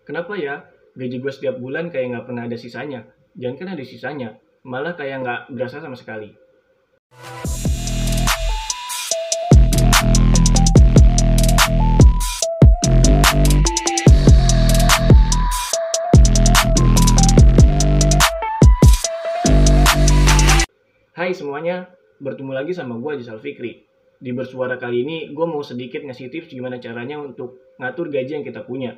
Kenapa ya? Gaji gue setiap bulan kayak nggak pernah ada sisanya. Jangan kan ada sisanya, malah kayak nggak berasa sama sekali. Hai semuanya, bertemu lagi sama gue Jisal Fikri. Di bersuara kali ini, gue mau sedikit ngasih tips gimana caranya untuk ngatur gaji yang kita punya.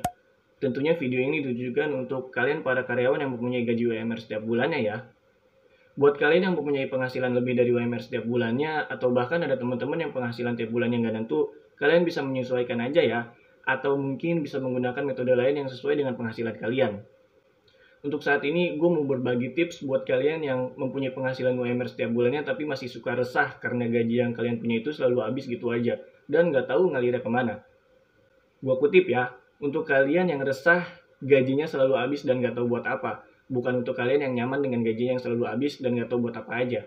Tentunya video ini ditujukan untuk kalian para karyawan yang mempunyai gaji UMR setiap bulannya ya. Buat kalian yang mempunyai penghasilan lebih dari UMR setiap bulannya, atau bahkan ada teman-teman yang penghasilan tiap bulannya nggak nentu, kalian bisa menyesuaikan aja ya, atau mungkin bisa menggunakan metode lain yang sesuai dengan penghasilan kalian. Untuk saat ini, gue mau berbagi tips buat kalian yang mempunyai penghasilan UMR setiap bulannya tapi masih suka resah karena gaji yang kalian punya itu selalu habis gitu aja dan nggak tahu ngalirnya ke mana. Gue kutip ya, untuk kalian yang resah gajinya selalu habis dan nggak tahu buat apa, bukan untuk kalian yang nyaman dengan gaji yang selalu habis dan nggak tahu buat apa aja.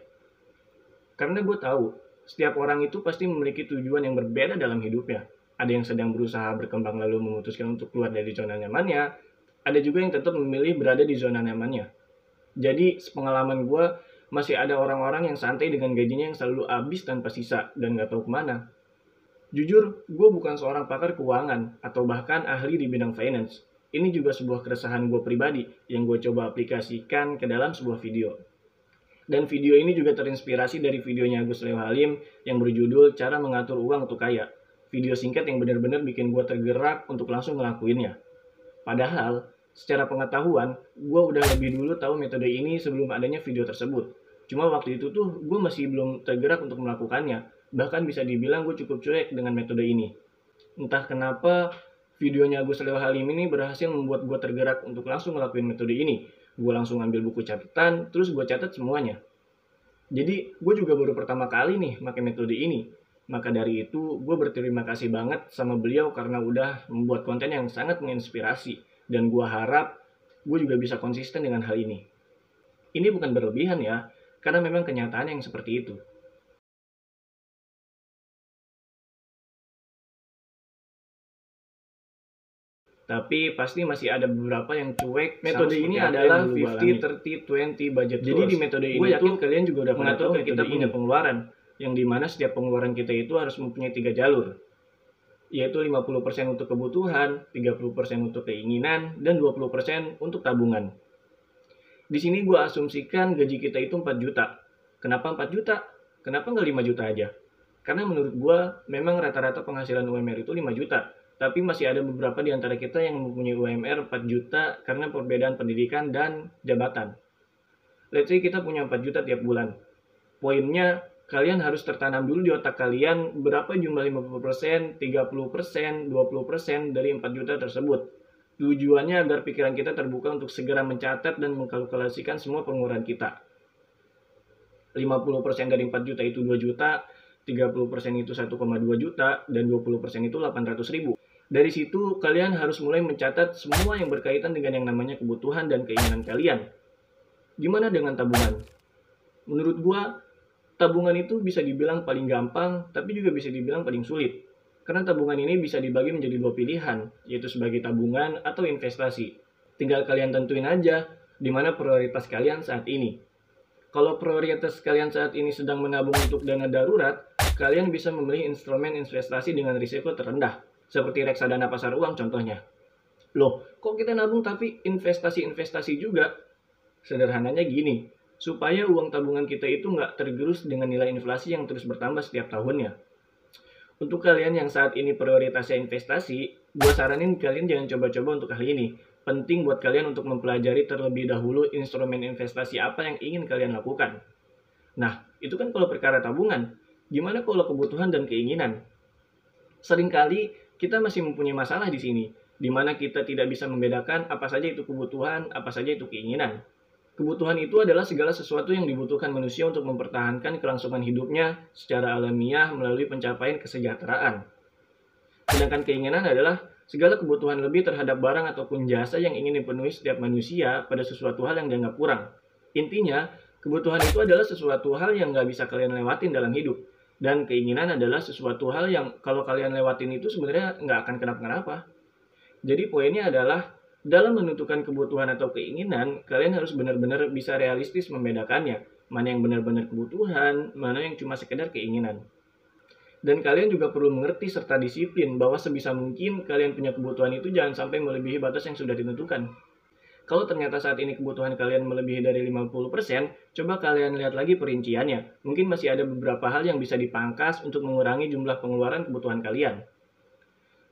Karena gue tahu, setiap orang itu pasti memiliki tujuan yang berbeda dalam hidupnya. Ada yang sedang berusaha berkembang lalu memutuskan untuk keluar dari zona nyamannya, ada juga yang tetap memilih berada di zona nyamannya. Jadi, pengalaman gue, masih ada orang-orang yang santai dengan gajinya yang selalu habis tanpa sisa dan nggak tahu ke mana. Jujur, gue bukan seorang pakar keuangan atau bahkan ahli di bidang finance. Ini juga sebuah keresahan gue pribadi yang gue coba aplikasikan ke dalam sebuah video. Dan video ini juga terinspirasi dari videonya Agus Leo Halim yang berjudul Cara Mengatur Uang Untuk Kaya. Video singkat yang benar-benar bikin gue tergerak untuk langsung ngelakuinnya. Padahal, secara pengetahuan, gue udah lebih dulu tahu metode ini sebelum adanya video tersebut. Cuma waktu itu tuh gue masih belum tergerak untuk melakukannya. Bahkan bisa dibilang gue cukup cuek dengan metode ini. Entah kenapa videonya Agus Leo Halim ini berhasil membuat gue tergerak untuk langsung ngelakuin metode ini. Gue langsung ambil buku catatan, terus gue catat semuanya. Jadi gue juga baru pertama kali nih pakai metode ini. Maka dari itu gue berterima kasih banget sama beliau karena udah membuat konten yang sangat menginspirasi dan gue harap gue juga bisa konsisten dengan hal ini. Ini bukan berlebihan ya, karena memang kenyataan yang seperti itu. Tapi pasti masih ada beberapa yang cuek. Metode ini adalah 50-30-20 budget Jadi di metode ini yakin tuh, kalian juga udah mengatur kita punya pengeluaran. Yang di mana setiap pengeluaran kita itu harus mempunyai tiga jalur yaitu 50% untuk kebutuhan, 30% untuk keinginan, dan 20% untuk tabungan. Di sini gue asumsikan gaji kita itu 4 juta. Kenapa 4 juta? Kenapa nggak 5 juta aja? Karena menurut gue, memang rata-rata penghasilan UMR itu 5 juta. Tapi masih ada beberapa di antara kita yang mempunyai UMR 4 juta karena perbedaan pendidikan dan jabatan. Let's say kita punya 4 juta tiap bulan. Poinnya, kalian harus tertanam dulu di otak kalian berapa jumlah 50%, 30%, 20% dari 4 juta tersebut. Tujuannya agar pikiran kita terbuka untuk segera mencatat dan mengkalkulasikan semua pengeluaran kita. 50% dari 4 juta itu 2 juta, 30% itu 1,2 juta, dan 20% itu 800 ribu. Dari situ, kalian harus mulai mencatat semua yang berkaitan dengan yang namanya kebutuhan dan keinginan kalian. Gimana dengan tabungan? Menurut gua, tabungan itu bisa dibilang paling gampang, tapi juga bisa dibilang paling sulit. Karena tabungan ini bisa dibagi menjadi dua pilihan, yaitu sebagai tabungan atau investasi. Tinggal kalian tentuin aja di mana prioritas kalian saat ini. Kalau prioritas kalian saat ini sedang menabung untuk dana darurat, kalian bisa memilih instrumen investasi dengan risiko terendah, seperti reksadana pasar uang contohnya. Loh, kok kita nabung tapi investasi-investasi juga? Sederhananya gini, supaya uang tabungan kita itu nggak tergerus dengan nilai inflasi yang terus bertambah setiap tahunnya. Untuk kalian yang saat ini prioritasnya investasi, gue saranin kalian jangan coba-coba untuk hal ini. Penting buat kalian untuk mempelajari terlebih dahulu instrumen investasi apa yang ingin kalian lakukan. Nah, itu kan kalau perkara tabungan. Gimana kalau kebutuhan dan keinginan? Seringkali kita masih mempunyai masalah di sini, di mana kita tidak bisa membedakan apa saja itu kebutuhan, apa saja itu keinginan. Kebutuhan itu adalah segala sesuatu yang dibutuhkan manusia untuk mempertahankan kelangsungan hidupnya secara alamiah melalui pencapaian kesejahteraan. Sedangkan keinginan adalah segala kebutuhan lebih terhadap barang ataupun jasa yang ingin dipenuhi setiap manusia pada sesuatu hal yang dianggap kurang. Intinya, kebutuhan itu adalah sesuatu hal yang nggak bisa kalian lewatin dalam hidup. Dan keinginan adalah sesuatu hal yang kalau kalian lewatin itu sebenarnya nggak akan kenapa-kenapa. Jadi poinnya adalah Dalam menentukan kebutuhan atau keinginan, kalian harus benar-benar bisa realistis membedakannya. Mana yang benar-benar kebutuhan, mana yang cuma sekedar keinginan. Dan kalian juga perlu mengerti serta disiplin bahwa sebisa mungkin kalian punya kebutuhan itu jangan sampai melebihi batas yang sudah ditentukan. Kalau ternyata saat ini kebutuhan kalian melebihi dari 50%, coba kalian lihat lagi perinciannya. Mungkin masih ada beberapa hal yang bisa dipangkas untuk mengurangi jumlah pengeluaran kebutuhan kalian.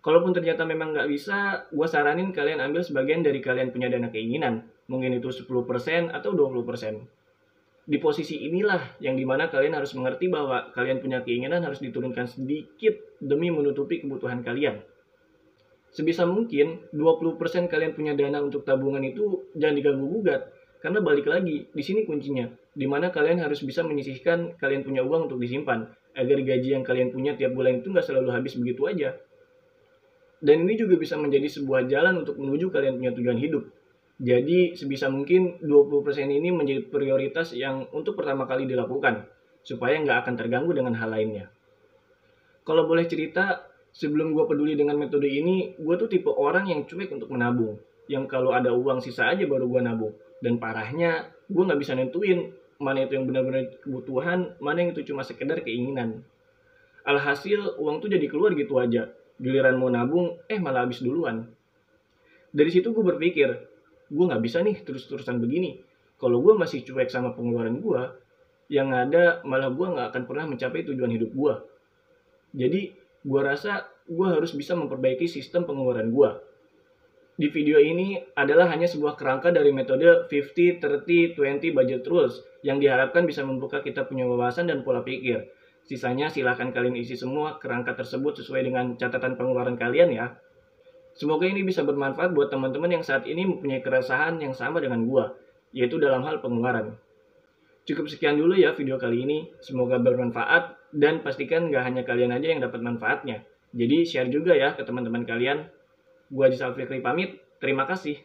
Kalaupun ternyata memang nggak bisa, gue saranin kalian ambil sebagian dari kalian punya dana keinginan. Mungkin itu 10% atau 20%. Di posisi inilah yang di mana kalian harus mengerti bahwa kalian punya keinginan harus diturunkan sedikit demi menutupi kebutuhan kalian. Sebisa mungkin 20% kalian punya dana untuk tabungan itu jangan diganggu gugat. Karena balik lagi, di sini kuncinya. Di mana kalian harus bisa menyisihkan kalian punya uang untuk disimpan. Agar gaji yang kalian punya tiap bulan itu nggak selalu habis begitu aja dan ini juga bisa menjadi sebuah jalan untuk menuju kalian punya tujuan hidup. Jadi sebisa mungkin 20% ini menjadi prioritas yang untuk pertama kali dilakukan, supaya nggak akan terganggu dengan hal lainnya. Kalau boleh cerita, sebelum gue peduli dengan metode ini, gue tuh tipe orang yang cuek untuk menabung. Yang kalau ada uang sisa aja baru gue nabung. Dan parahnya, gue nggak bisa nentuin mana itu yang benar-benar kebutuhan, mana yang itu cuma sekedar keinginan. Alhasil, uang tuh jadi keluar gitu aja giliran mau nabung eh malah habis duluan dari situ gue berpikir gue nggak bisa nih terus-terusan begini kalau gue masih cuek sama pengeluaran gue yang ada malah gue nggak akan pernah mencapai tujuan hidup gue jadi gue rasa gue harus bisa memperbaiki sistem pengeluaran gue di video ini adalah hanya sebuah kerangka dari metode 50, 30, 20 budget rules yang diharapkan bisa membuka kita punya wawasan dan pola pikir Sisanya silahkan kalian isi semua kerangka tersebut sesuai dengan catatan pengeluaran kalian ya. Semoga ini bisa bermanfaat buat teman-teman yang saat ini mempunyai keresahan yang sama dengan gua, yaitu dalam hal pengeluaran. Cukup sekian dulu ya video kali ini. Semoga bermanfaat dan pastikan nggak hanya kalian aja yang dapat manfaatnya. Jadi share juga ya ke teman-teman kalian. Gua Jisal Fikri pamit. Terima kasih.